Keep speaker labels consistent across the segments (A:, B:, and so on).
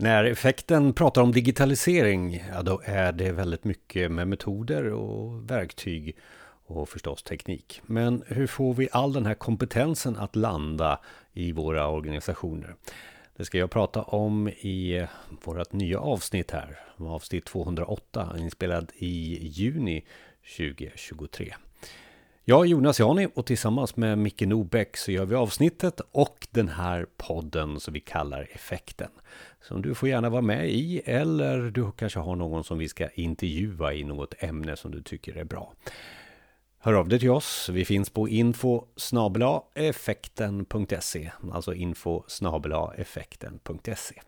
A: När effekten pratar om digitalisering, ja då är det väldigt mycket med metoder och verktyg och förstås teknik. Men hur får vi all den här kompetensen att landa i våra organisationer? Det ska jag prata om i vårt nya avsnitt här, avsnitt 208, inspelad i juni 2023. Jag är Jonas Jani och tillsammans med Micke Nobäck så gör vi avsnittet och den här podden som vi kallar Effekten. Som du får gärna vara med i eller du kanske har någon som vi ska intervjua i något ämne som du tycker är bra. Hör av dig till oss. Vi finns på info effekten.se, alltså info effekten.se.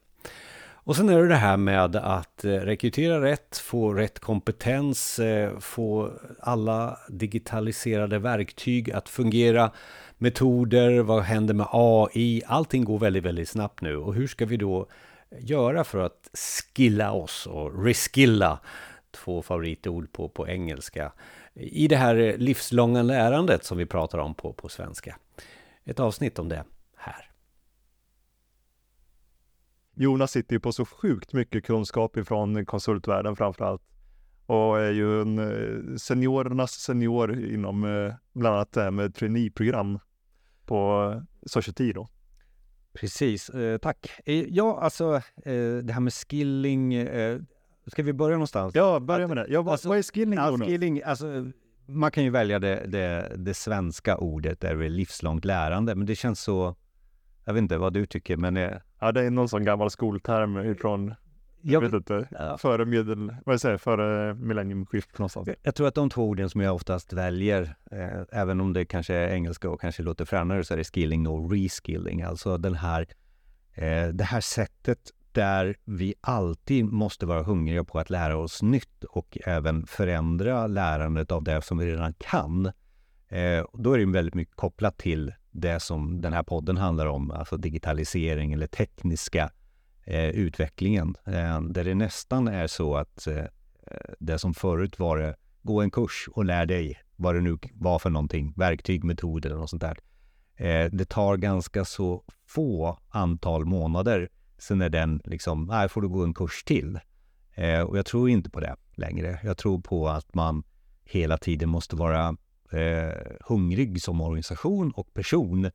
A: Och sen är det det här med att eh, rekrytera rätt, få rätt kompetens, eh, få alla digitaliserade verktyg att fungera, metoder, vad händer med AI? Allting går väldigt, väldigt snabbt nu och hur ska vi då göra för att skilla oss och reskilla, två favoritord på, på engelska, i det här livslånga lärandet som vi pratar om på, på svenska. Ett avsnitt om det här.
B: Jonas sitter ju på så sjukt mycket kunskap ifrån konsultvärlden framför allt. Och är ju en eh, seniorernas senior inom eh, bland annat det här med traineeprogram på Society då.
A: Precis, eh, tack. Ja, alltså det här med skilling. Ska vi börja någonstans?
B: Ja, börja med det. Ja, vad, alltså, vad är skilling?
A: Ja, skilling alltså, man kan ju välja det, det, det svenska ordet, det är livslångt lärande, men det känns så jag vet inte vad du tycker, men... Det...
B: Ja, det är någon sån gammal skolterm ifrån, jag vet inte, ja. före medel, vad säger före millenniumskiftet någonstans.
A: Jag tror att de två orden som jag oftast väljer, eh, även om det kanske är engelska och kanske låter fränare, så är det skilling och reskilling. Alltså den här, eh, det här sättet där vi alltid måste vara hungriga på att lära oss nytt och även förändra lärandet av det som vi redan kan. Eh, då är det väldigt mycket kopplat till det som den här podden handlar om, alltså digitalisering eller tekniska eh, utvecklingen. Eh, där det nästan är så att eh, det som förut var det, gå en kurs och lär dig vad det nu var för någonting, verktyg, metoder eller något sånt där. Eh, det tar ganska så få antal månader, sen är den liksom, nej, får du gå en kurs till. Eh, och jag tror inte på det längre. Jag tror på att man hela tiden måste vara hungrig som organisation och person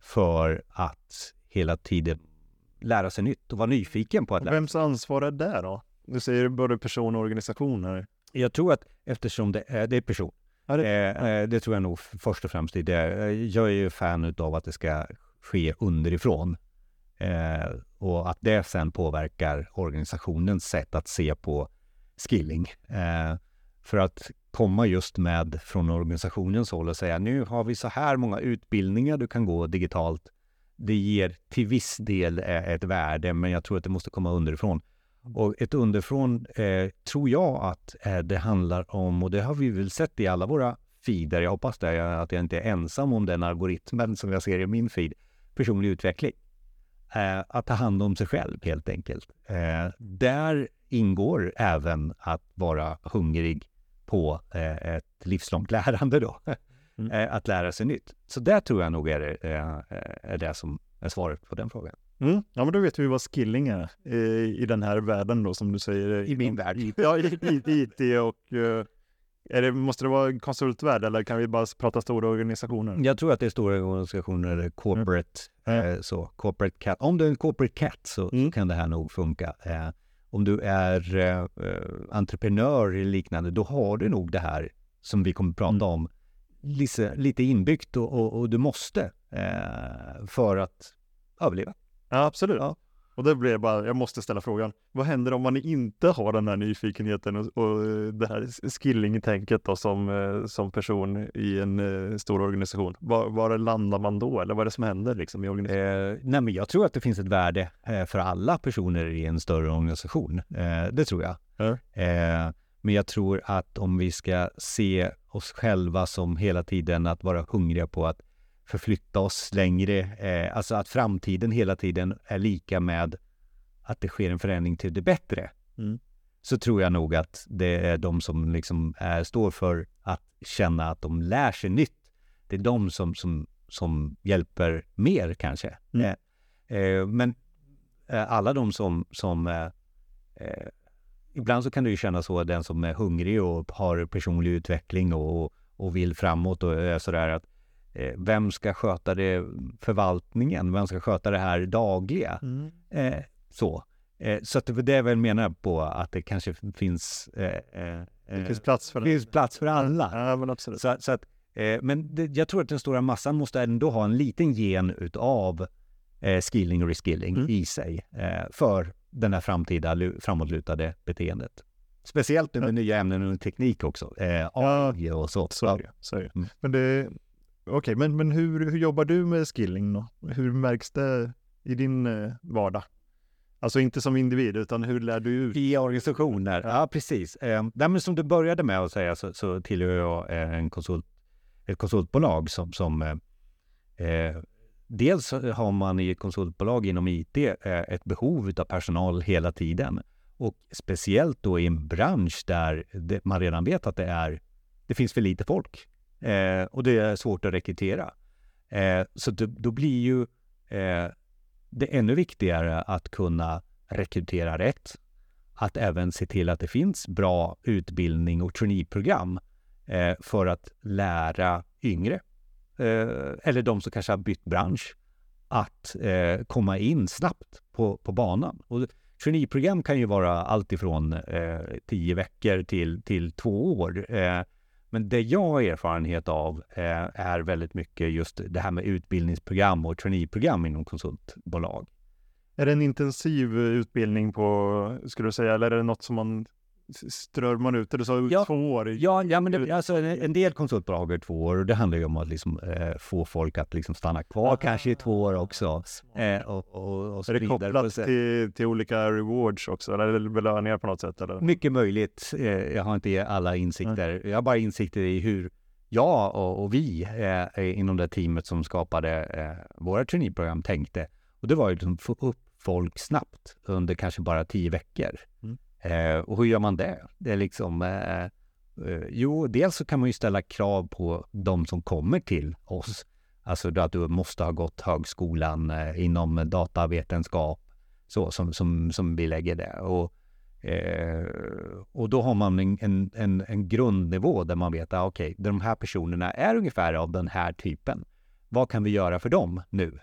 A: för att hela tiden lära sig nytt och vara nyfiken på att lära
B: sig. Vems ansvar är det då? Du säger både person och organisationer.
A: Jag tror att eftersom det är, det är person, ja, det, eh, ja. det, tror jag nog först och främst är det. Jag är ju fan av att det ska ske underifrån. Eh, och att det sen påverkar organisationens sätt att se på skilling. Eh, för att komma just med från organisationens håll och säga nu har vi så här många utbildningar du kan gå digitalt. Det ger till viss del eh, ett värde, men jag tror att det måste komma underifrån. Och ett underifrån eh, tror jag att eh, det handlar om, och det har vi väl sett i alla våra feeder, jag hoppas det, att jag inte är ensam om den algoritmen som jag ser i min feed, personlig utveckling. Eh, att ta hand om sig själv helt enkelt. Eh, där ingår även att vara hungrig på eh, ett livslångt lärande då. Mm. Eh, att lära sig nytt. Så det tror jag nog är det, eh, är det som är svaret på den frågan.
B: Mm. Ja, men då vet vi vad skilling är i, i den här världen då, som du säger.
A: I min värld.
B: Ja, i, i IT och är det, måste det vara konsultvärld eller kan vi bara prata stora organisationer?
A: Jag tror att det är stora organisationer, corporate, mm. eh, så, corporate cat. Om du är en corporate cat så, mm. så kan det här nog funka. Eh, om du är eh, entreprenör eller liknande, då har du nog det här som vi kommer att prata mm. om lite, lite inbyggt och, och, och du måste eh, för att överleva.
B: Ja, absolut. Ja. Och det blir bara, jag måste ställa frågan, vad händer om man inte har den här nyfikenheten och, och det här skilling-tänket då som, eh, som person i en uh, stor organisation? Var, var landar man då eller vad är det som händer liksom i organisationen?
A: Eh, nej men jag tror att det finns ett värde eh, för alla personer i en större organisation. Eh, det tror jag. Mm. Eh, men jag tror att om vi ska se oss själva som hela tiden att vara hungriga på att förflytta oss längre. Eh, alltså att framtiden hela tiden är lika med att det sker en förändring till det bättre. Mm. Så tror jag nog att det är de som liksom är, står för att känna att de lär sig nytt. Det är de som, som, som hjälper mer kanske. Mm. Eh, eh, men eh, alla de som, som eh, eh, ibland så kan det ju kännas så, den som är hungrig och har personlig utveckling och, och vill framåt och är sådär att eh, vem ska sköta det förvaltningen? Vem ska sköta det här dagliga? Mm. Eh, så. Eh, så att det är väl menar på att det kanske finns
B: eh, det finns plats för,
A: finns plats för alla.
B: Ja, men absolut.
A: Så, så att, men det, jag tror att den stora massan måste ändå ha en liten gen utav eh, skilling och reskilling mm. i sig eh, för den här framtida framåtlutade beteendet. Speciellt med ja. nya ämnen och teknik också. Eh, AI och så.
B: Så är. Så är. Mm. Men det Okej, okay, men, men hur, hur jobbar du med skilling då? Hur märks det i din eh, vardag? Alltså inte som individ, utan hur lär du ut?
A: I organisationer, ja, ja precis. Eh, men som du började med att säga så, så tillhör jag en konsult, ett konsultbolag som, som eh, eh dels har man i ett konsultbolag inom IT eh, ett behov av personal hela tiden. Och speciellt då i en bransch där man redan vet att det är, det finns för lite folk. Eh, och det är svårt att rekrytera. Eh, så då, då blir ju eh, det ännu viktigare att kunna rekrytera rätt. Att även se till att det finns bra utbildning och traineeprogram eh, för att lära yngre Eh, eller de som kanske har bytt bransch, att eh, komma in snabbt på, på banan. Och traineeprogram kan ju vara allt ifrån eh, tio veckor till, till två år. Eh, men det jag har erfarenhet av eh, är väldigt mycket just det här med utbildningsprogram och traineeprogram inom konsultbolag.
B: Är det en intensiv utbildning på, skulle du säga, eller är det något som man strör man ut det? Sa
A: ja,
B: två år?
A: Ja, ja men det, alltså, en del konsultbolag är två år och det handlar ju om att liksom, eh, få folk att liksom stanna kvar ah, kanske i två år också. Eh, och, och, och
B: är det kopplat till, till olika rewards också, eller belöningar på något sätt? Eller?
A: Mycket möjligt. Eh, jag har inte alla insikter. Mm. Jag har bara insikter i hur jag och, och vi eh, inom det teamet som skapade eh, våra traineeprogram tänkte. Och det var ju att liksom få upp folk snabbt under kanske bara tio veckor. Mm. Eh, och hur gör man det? Det är liksom eh, eh, Jo, dels så kan man ju ställa krav på de som kommer till oss. Alltså att du måste ha gått högskolan eh, inom datavetenskap, så som, som, som vi lägger det. Och, eh, och då har man en, en, en grundnivå där man vet att ah, okej, okay, de här personerna är ungefär av den här typen. Vad kan vi göra för dem nu?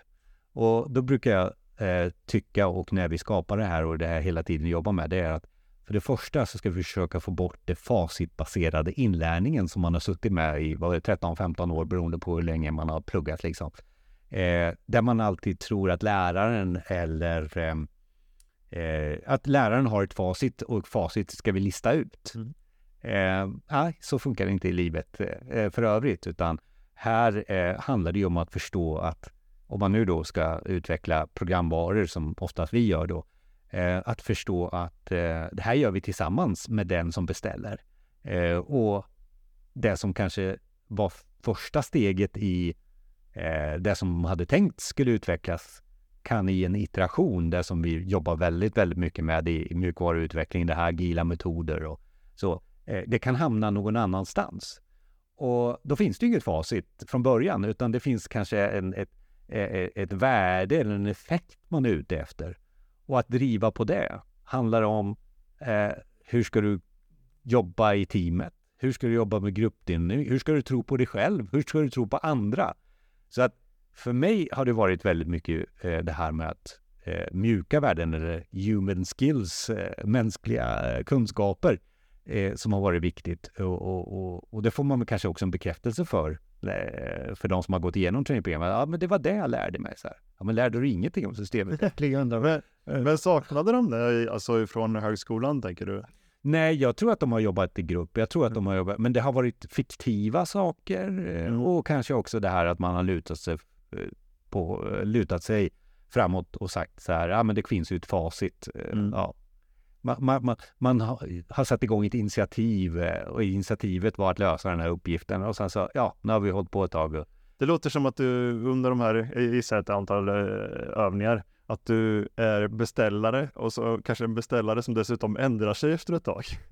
A: Och då brukar jag eh, tycka, och när vi skapar det här och det här hela tiden jobbar med, det är att för det första så ska vi försöka få bort det facitbaserade inlärningen som man har suttit med i 13-15 år beroende på hur länge man har pluggat. Liksom. Eh, där man alltid tror att läraren eller eh, eh, att läraren har ett facit och facit ska vi lista ut. Mm. Eh, nej, så funkar det inte i livet eh, för övrigt, utan här eh, handlar det ju om att förstå att om man nu då ska utveckla programvaror som oftast vi gör då, Eh, att förstå att eh, det här gör vi tillsammans med den som beställer. Eh, och det som kanske var första steget i eh, det som hade tänkt skulle utvecklas kan i en iteration, det som vi jobbar väldigt, väldigt mycket med i mjukvaruutveckling, det här agila metoder och så, eh, det kan hamna någon annanstans. Och då finns det inget facit från början, utan det finns kanske en, ett, eh, ett värde eller en effekt man är ute efter. Och att driva på det handlar om eh, hur ska du jobba i teamet? Hur ska du jobba med gruppdynamik? Hur ska du tro på dig själv? Hur ska du tro på andra? Så att för mig har det varit väldigt mycket eh, det här med att eh, mjuka värden eller human skills, eh, mänskliga eh, kunskaper eh, som har varit viktigt. Och, och, och, och, det får man kanske också en bekräftelse för, för de som har gått igenom trainingprogrammet. Ja, men det var det jag lärde mig. Så här. Ja, men lärde du ingenting om systemet?
B: men, men saknade de det alltså från högskolan, tänker du?
A: Nej, jag tror att de har jobbat i grupp. Jag tror att de har jobbat, men det har varit fiktiva saker eh, mm. och kanske också det här att man har lutat sig, eh, på, lutat sig framåt och sagt så här, ja men det finns ju ett facit. Eh, mm. Ja. Man, man, man, har satt igång ett initiativ och initiativet var att lösa den här uppgiften och sen så, ja, nu har vi hållit på ett tag
B: det låter som att du under de här, jag gissar ett antal eh, övningar, att du är beställare och så kanske en beställare som dessutom ändrar sig efter ett tag.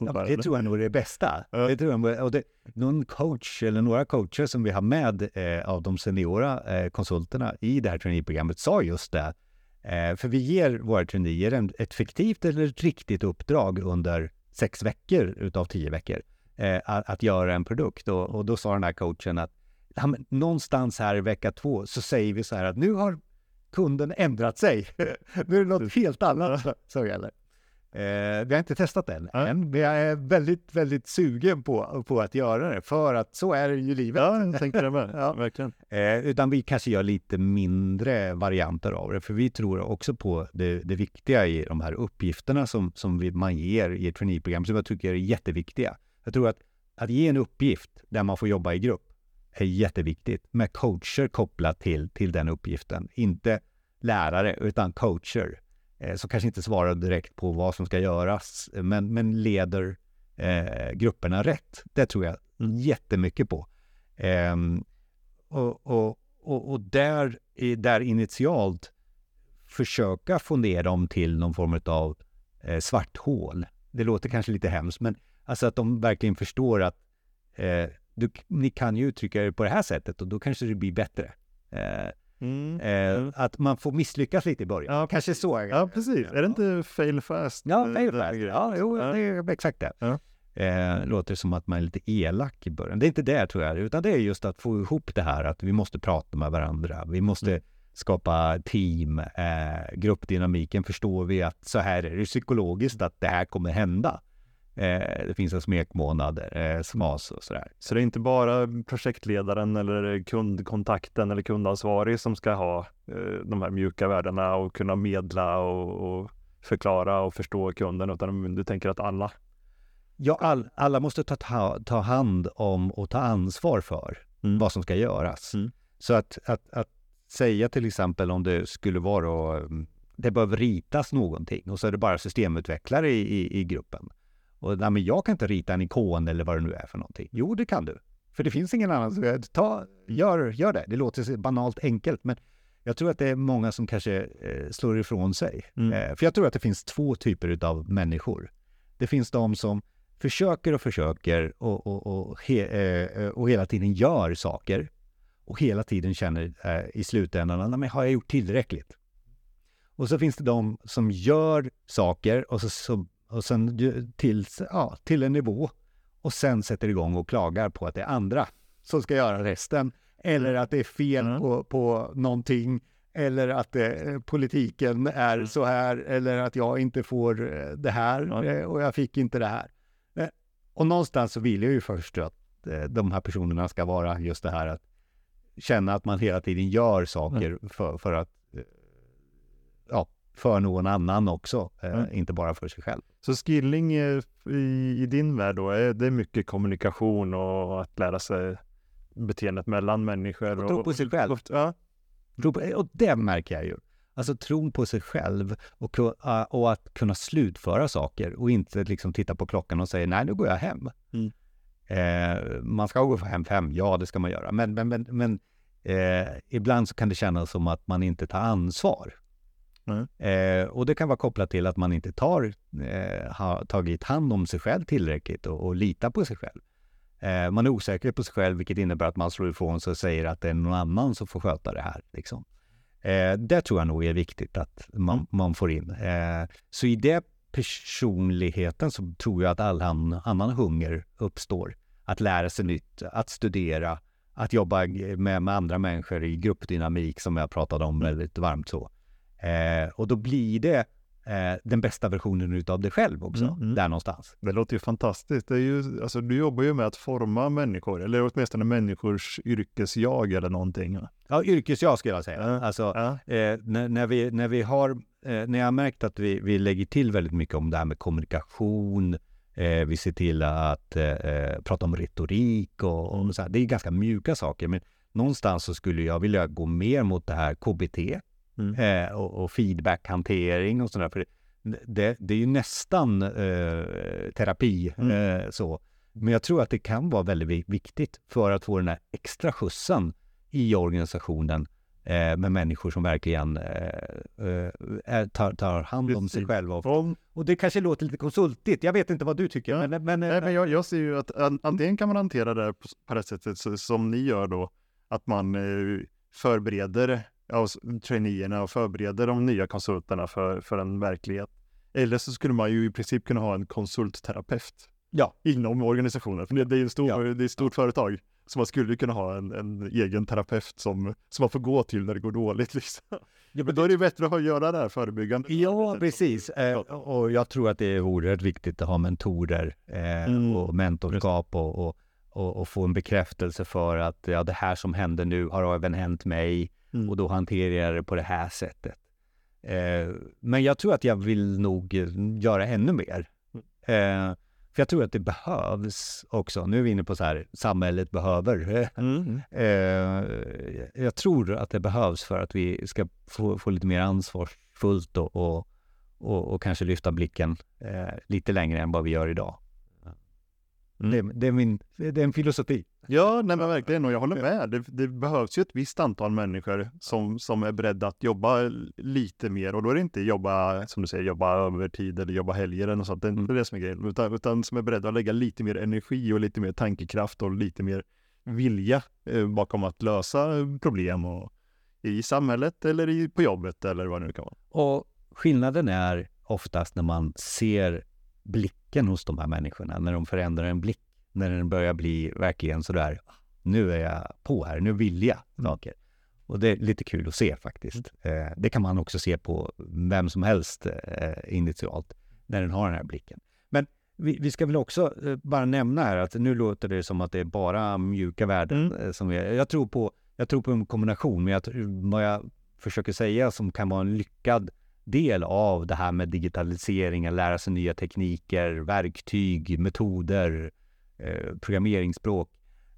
A: ja, det tror jag nog är det bästa. Ja. Det tror jag, och det, någon coach eller några coacher som vi har med eh, av de seniora eh, konsulterna i det här traineeprogrammet sa just det. Eh, för vi ger våra traineer ett fiktivt eller ett riktigt uppdrag under sex veckor utav tio veckor eh, att, att, göra en produkt. Och, och, då sa den här coachen att ja, någonstans här i vecka två så säger vi så här att nu har kunden ändrat sig. nu är det något helt annat som gäller. Eh, vi har inte testat den ja. än, men jag är väldigt, väldigt sugen på, på att göra det, för att så är det ju livet.
B: Ja, jag tänkte det med. ja. Verkligen.
A: Eh, utan vi kanske gör lite mindre varianter av det, för vi tror också på det, det viktiga i de här uppgifterna som, som vi, man ger i ett traineeprogram, som jag tycker är jätteviktiga. Jag tror att, att ge en uppgift där man får jobba i grupp är jätteviktigt med coacher kopplat till, till den uppgiften. Inte lärare, utan coacher Eh, som kanske inte svarar direkt på vad som ska göras, men, men leder eh, grupperna rätt. Det tror jag jättemycket på. Eh, och, och, och, och, där, där initialt försöka få ner dem till någon form av eh, svart hål. Det låter kanske lite hemskt, men alltså att de verkligen förstår att eh, du, ni kan ju uttrycka er på det här sättet och då kanske det blir bättre. Eh, Eh, Mm. Eh, mm. Att man får misslyckas lite i början. Ja, Kanske så.
B: Ja, precis. Är det inte fail fast?
A: Ja, fail fast. Ja, jo, ja. det är exakt det. Ja. Eh, låter som att man är lite elak i början. Det är inte det tror jag, utan det är just att få ihop det här att vi måste prata med varandra. Vi måste mm. skapa team, eh, gruppdynamiken förstår vi att så här är det psykologiskt att det här kommer hända. Eh, det finns en smekmånad, eh, SMAS och sådär.
B: Så det är inte bara projektledaren eller kundkontakten eller kundansvarig som ska ha eh, de här mjuka värdena och kunna medla och, och, förklara och förstå kunden, utan du tänker att alla?
A: Ja, all, alla måste ta, ta, ta, hand om och ta ansvar för mm. vad som ska göras. Mm. Så att, att, att säga till exempel om det skulle vara det behöver ritas någonting och så är det bara systemutvecklare i, i, i gruppen och nej, men jag kan inte rita en ikon eller vad det nu är för någonting. Jo, det kan du. För det finns ingen annan. Så ta, gör, gör det. Det låter banalt enkelt, men jag tror att det är många som kanske eh, slår ifrån sig. Mm. Eh, för jag tror att det finns två typer av människor. Det finns de som försöker och försöker och, och, och, he, eh, och hela tiden gör saker och hela tiden känner i slutändan, men har jag gjort tillräckligt? Och så finns det de som gör saker och så, så och sen till, ja, till en nivå och sen sätter igång och klagar på att det är andra som ska göra resten. Eller att det är fel mm. på, på någonting. Eller att det, politiken är mm. så här. Eller att jag inte får eh, det här mm. och jag fick inte det här. Eh, och någonstans så vill jag ju först att de här personerna ska vara just det här att känna att man hela tiden gör saker mm. för, för att ja, för någon annan också, mm. inte bara för sig själv.
B: Så skilling i, i din värld då, är det mycket kommunikation och att lära sig beteendet mellan människor?
A: Och tro på sig själv. Och, ja. och det märker jag ju. Alltså tron på sig själv och, och att kunna slutföra saker och inte liksom titta på klockan och säga nej, nu går jag hem. Mm. Eh, man ska gå hem fem, ja det ska man göra. Men, men, men, men eh, ibland så kan det kännas som att man inte tar ansvar. Eh, och det kan vara kopplat till att man inte tar, eh, har tagit hand om sig själv tillräckligt och, och litar på sig själv. Eh, man är osäker på sig själv, vilket innebär att man slår ifrån sig och säger att det är någon annan som får sköta det här. Liksom. Eh, det tror jag nog är viktigt att man, mm. man får in. Eh, så i det personligheten så tror jag att all annan hunger uppstår. Att lära sig nytt, att studera, att jobba med, med andra människor i gruppdynamik som jag pratade om mm. väldigt varmt så. Eh, och då blir det eh, den bästa versionen utav dig själv också, mm, mm. där någonstans.
B: Det låter ju fantastiskt. Det är ju, alltså, du jobbar ju med att forma människor, eller åtminstone människors yrkesjag eller någonting.
A: Ja, yrkesjag skulle jag säga. Ja. Alltså. Eh, när, när, vi, när vi har, eh, när jag har märkt att vi, vi lägger till väldigt mycket om det här med kommunikation, eh, vi ser till att eh, eh, prata om retorik och, och mm. så här. Det är ganska mjuka saker, men någonstans så skulle jag vilja gå mer mot det här KBT, mm. eh, och, och feedbackhantering och sådär. För det, det, är ju nästan eh, terapi mm. eh, så. Men jag tror att det kan vara väldigt viktigt för att få den här extra skjutsen i organisationen eh, med människor som verkligen eh, eh, tar, tar, hand om sig själva. Och, och, det kanske låter lite konsultigt, jag vet inte vad du tycker. Ja. Men, men,
B: Nej, men jag, jag, ser ju att antingen kan man hantera det på, på det sättet som ni gör då, att man förbereder av traineerna och förbereder de nya konsulterna för, för en verklighet. Eller så skulle man ju i princip kunna ha en konsultterapeut
A: Ja.
B: inom organisationen. För det, det är ju stor,
A: Ja.
B: det är ett stort företag. Så man skulle kunna ha en, en egen terapeut som, som man får gå till när det går dåligt. Liksom. Men då är det bättre att göra det här förebyggande.
A: Ja, precis. Eh, och jag tror att det är oerhört viktigt att ha mentorer eh,
B: Mm.
A: och mentorskap och, och, och, och få en bekräftelse för att ja, det här som händer nu har även hänt mig
B: Mm.
A: och då hanterar jag det på det här sättet. Eh, men jag tror att jag vill nog eh, göra ännu mer. Eh, för jag tror att det behövs också. Nu är vi inne på så här, samhället behöver.
B: Mm.
A: Eh, jag tror att det behövs för att vi ska få, få lite mer ansvarsfullt och, och, och, och kanske lyfta blicken eh, lite längre än vad vi gör idag.
B: Mm.
A: Det, det, är min, det är en filosofi.
B: Ja, nej men verkligen, och jag håller med. Det, det behövs ju ett visst antal människor som, som är beredda att jobba lite mer och då är det inte jobba, som du säger, jobba övertid eller jobba helger eller något sånt. Det är inte
A: Mm.
B: det som är grejen, utan, utan som är beredda att lägga lite mer energi och lite mer tankekraft och lite mer vilja eh, bakom att lösa problem och, i samhället eller i, på jobbet eller vad det nu kan vara.
A: Och skillnaden är oftast när man ser blicken hos de här människorna, när de förändrar en blick, när den börjar bli verkligen sådär, nu är jag på här, nu vill jag saker. Och det är lite kul att se faktiskt. Eh, det kan man också se på vem som helst eh, initialt, när den har den här blicken. Men vi, vi ska väl också eh, bara nämna här att nu låter det som att det är bara mjuka värden
B: Mm.
A: eh, som vi, jag tror på. Jag tror på en kombination, men jag, vad jag försöker säga som kan vara en lyckad del av det här med digitalisering, att lära sig nya tekniker, verktyg, metoder, eh, programmeringsspråk.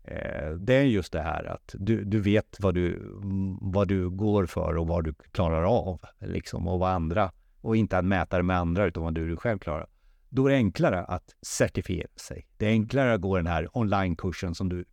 A: Eh, det är just det här att du, du vet vad du, vad du går för och vad du klarar av, liksom, och vad andra, och inte att mäta det med andra, utan vad du själv klarar. Då är det enklare att certifiera sig. Det är enklare att gå den här onlinekursen som du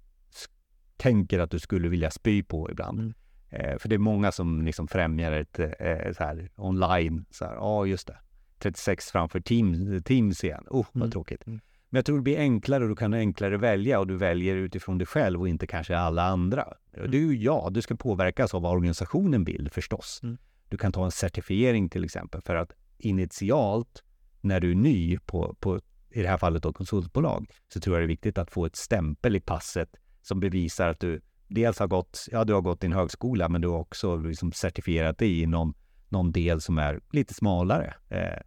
A: tänker att du skulle vilja spy på ibland.
B: Mm.
A: Eh, för det är många som liksom främjar ett eh, så här online, så här, ja just det, 36 framför team, Teams igen, oh vad
B: Mm.
A: tråkigt.
B: Mm.
A: Men jag tror det blir enklare och du kan enklare välja och du väljer utifrån dig själv och inte kanske alla andra.
B: Mm.
A: Du, ja, du ska påverkas av vad organisationen vill förstås.
B: Mm.
A: Du kan ta en certifiering till exempel för att initialt när du är ny på, på i det här fallet då konsultbolag, så tror jag det är viktigt att få ett stämpel i passet som bevisar att du dels har gått, ja du har gått en högskola, men du har också liksom certifierat dig i någon, någon del som är lite smalare. Eh,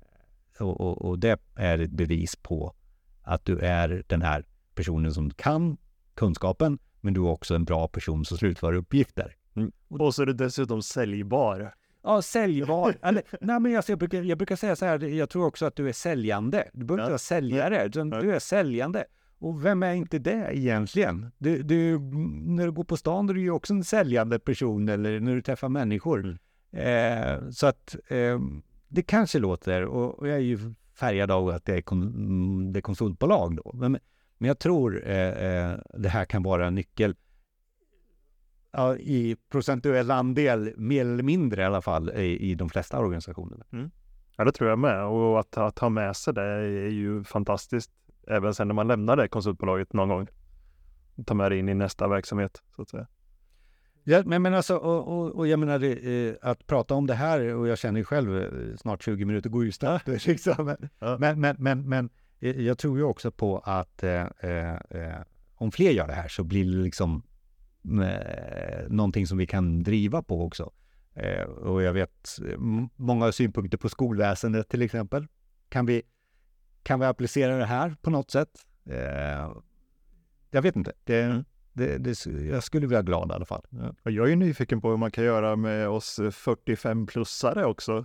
A: och, och, och det är ett bevis på att du är den här personen som kan kunskapen, men du är också en bra person som slutför uppgifter.
B: Och så är det dessutom säljbar.
A: Ja, säljbar. Eller, nej, men jag, brukar, jag brukar säga så här, jag tror också att du är säljande. Du behöver inte vara säljare, du är säljande. Och vem är inte det egentligen? Du, du, när du går på stan är du ju också en säljande person, eller när du träffar människor. Eh, så att eh, det kanske låter, och, och jag är ju färgad av att det är, kon, mm, det är konsultbolag då, men, men jag tror eh, eh, det här kan vara en nyckel ja, i procentuell andel, mer eller mindre i alla fall, i, i de flesta organisationerna.
B: Ja, det tror jag med. Och att, att ha med sig det är ju fantastiskt. Även sen när man lämnar det konsultbolaget någon gång. Ta med det in i nästa verksamhet, så att säga.
A: Ja, men, men alltså, och, och, och jag menar, eh, att prata om det här, och jag känner ju själv, eh, snart 20 minuter går ju snabbt, liksom. men,
B: Ja.
A: men, men, men, men eh, jag tror ju också på att eh, om fler gör det här så blir det liksom eh, någonting som vi kan driva på också. Och jag vet, många synpunkter på skolväsendet till exempel. Kan vi, kan vi applicera det här på något sätt? Eh, jag vet inte. Det,
B: Mm.
A: det, det, jag skulle bli glad i alla fall. Ja.
B: Jag är ju nyfiken på hur man kan göra med oss 45-plussare också.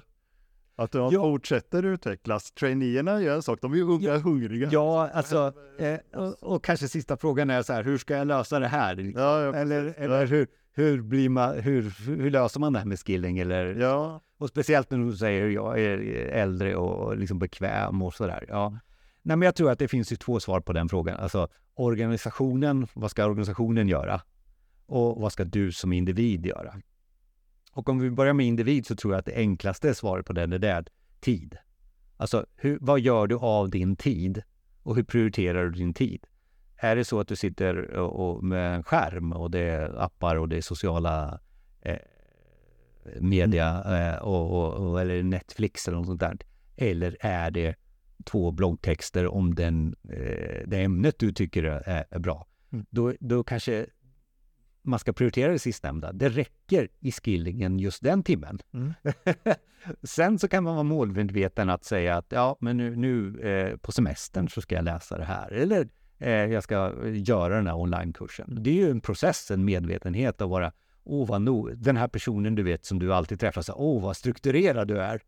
B: Att de
A: Ja.
B: fortsätter utvecklas. Traineerna gör en sak, de är ju unga
A: Ja.
B: hungriga.
A: Ja, alltså, eh, och, och kanske sista frågan är så här, hur ska jag lösa det här?
B: Ja, ja,
A: Eller, eller hur, hur, blir man, hur, hur löser man det här med skilling? Eller,
B: Ja,
A: Och speciellt när du säger jag är äldre och liksom bekväm och sådär. Ja. Nej, men jag tror att det finns ju två svar på den frågan. Alltså organisationen, vad ska organisationen göra? Och vad ska du som individ göra? Och om vi börjar med individ så tror jag att det enklaste svaret på den är det, tid. Alltså, hur, vad gör du av din tid? Och hur prioriterar du din tid? Är det så att du sitter och, och med en skärm och det är appar och det är sociala eh, media eh, och, och, och, eller Netflix eller något sånt där? Eller är det två bloggtexter om den, eh, det ämnet du tycker är, är bra? Mm. Då, då kanske man ska prioritera det sistnämnda. Det räcker i skillingen just den timmen. Mm. Sen så kan man vara målmedveten att säga att ja, men nu, nu eh, på semestern så ska jag läsa det här. Eller jag ska göra den här onlinekursen. Det är ju en process, en medvetenhet att vara Åh, vad no den här personen du vet som du alltid träffar, så, åh, vad strukturerad du är.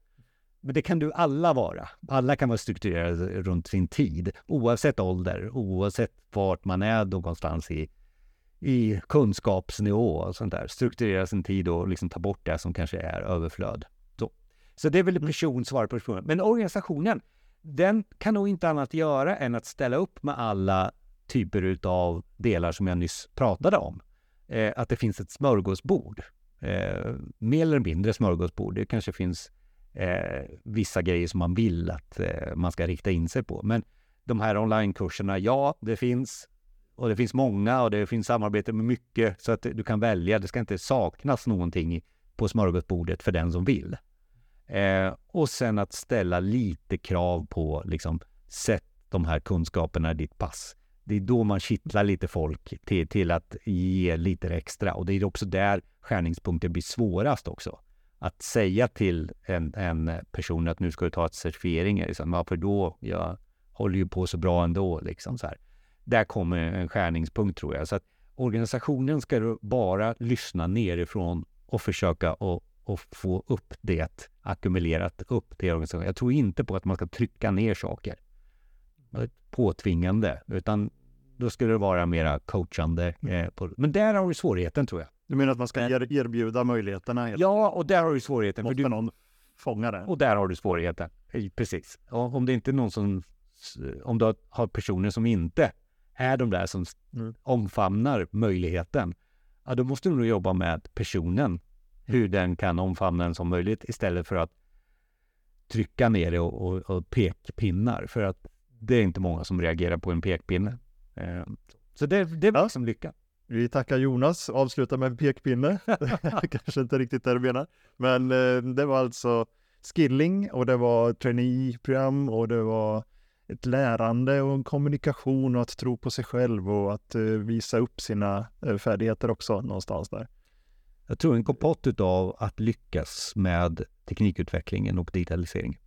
A: Men det kan du alla vara. Alla kan vara strukturerade runt sin tid, oavsett ålder, oavsett vart man är någonstans i, i kunskapsnivå och sånt där. Strukturera sin tid och liksom ta bort det som kanske är överflöd. Så, så det är väl mm. person svarar på personen. Men organisationen, den kan nog inte annat göra än att ställa upp med alla typer av delar som jag nyss pratade om. Eh, att det finns ett smörgåsbord. Eh, mer eller mindre smörgåsbord. Det kanske finns eh, vissa grejer som man vill att eh, man ska rikta in sig på. Men de här onlinekurserna, ja, det finns och det finns många och det finns samarbete med mycket så att du kan välja. Det ska inte saknas någonting på smörgåsbordet för den som vill. Eh, och sen att ställa lite krav på liksom sätt de här kunskaperna i ditt pass. Det är då man kittlar lite folk till, till att ge lite extra och det är också där skärningspunkten blir svårast också. Att säga till en, en person att nu ska du ta ett certifiering, liksom, varför då? Jag håller ju på så bra ändå. Liksom, så här där kommer en skärningspunkt tror jag. Så att organisationen ska bara lyssna nerifrån och försöka att och få upp det ackumulerat upp till organisationen. Jag tror inte på att man ska trycka ner saker påtvingande, utan då skulle det vara mera coachande. Mm. Eh, på, men där har du svårigheten tror jag.
B: Du menar att man ska erbjuda möjligheterna?
A: Ja, och där har du svårigheten.
B: Måste för du, någon fånga det?
A: Och där har du svårigheten. Precis. Och om det inte är någon som, om du har personer som inte är de där som mm. omfamnar möjligheten, ja, då måste du nog jobba med personen, hur den kan omfamna den som möjligt istället för att trycka ner det och, och, och pekpinnar. För att det är inte många som reagerar på en pekpinne. Eh, så det, det är ja. liksom lycka.
B: Vi tackar Jonas, avslutar med en pekpinne. Kanske inte riktigt det du menar. Men eh, det var alltså skilling och det var traineeprogram och det var ett lärande och en kommunikation och att tro på sig själv och att uh, visa upp sina färdigheter också någonstans där.
A: Jag tror en kompott av att lyckas med teknikutvecklingen och digitaliseringen.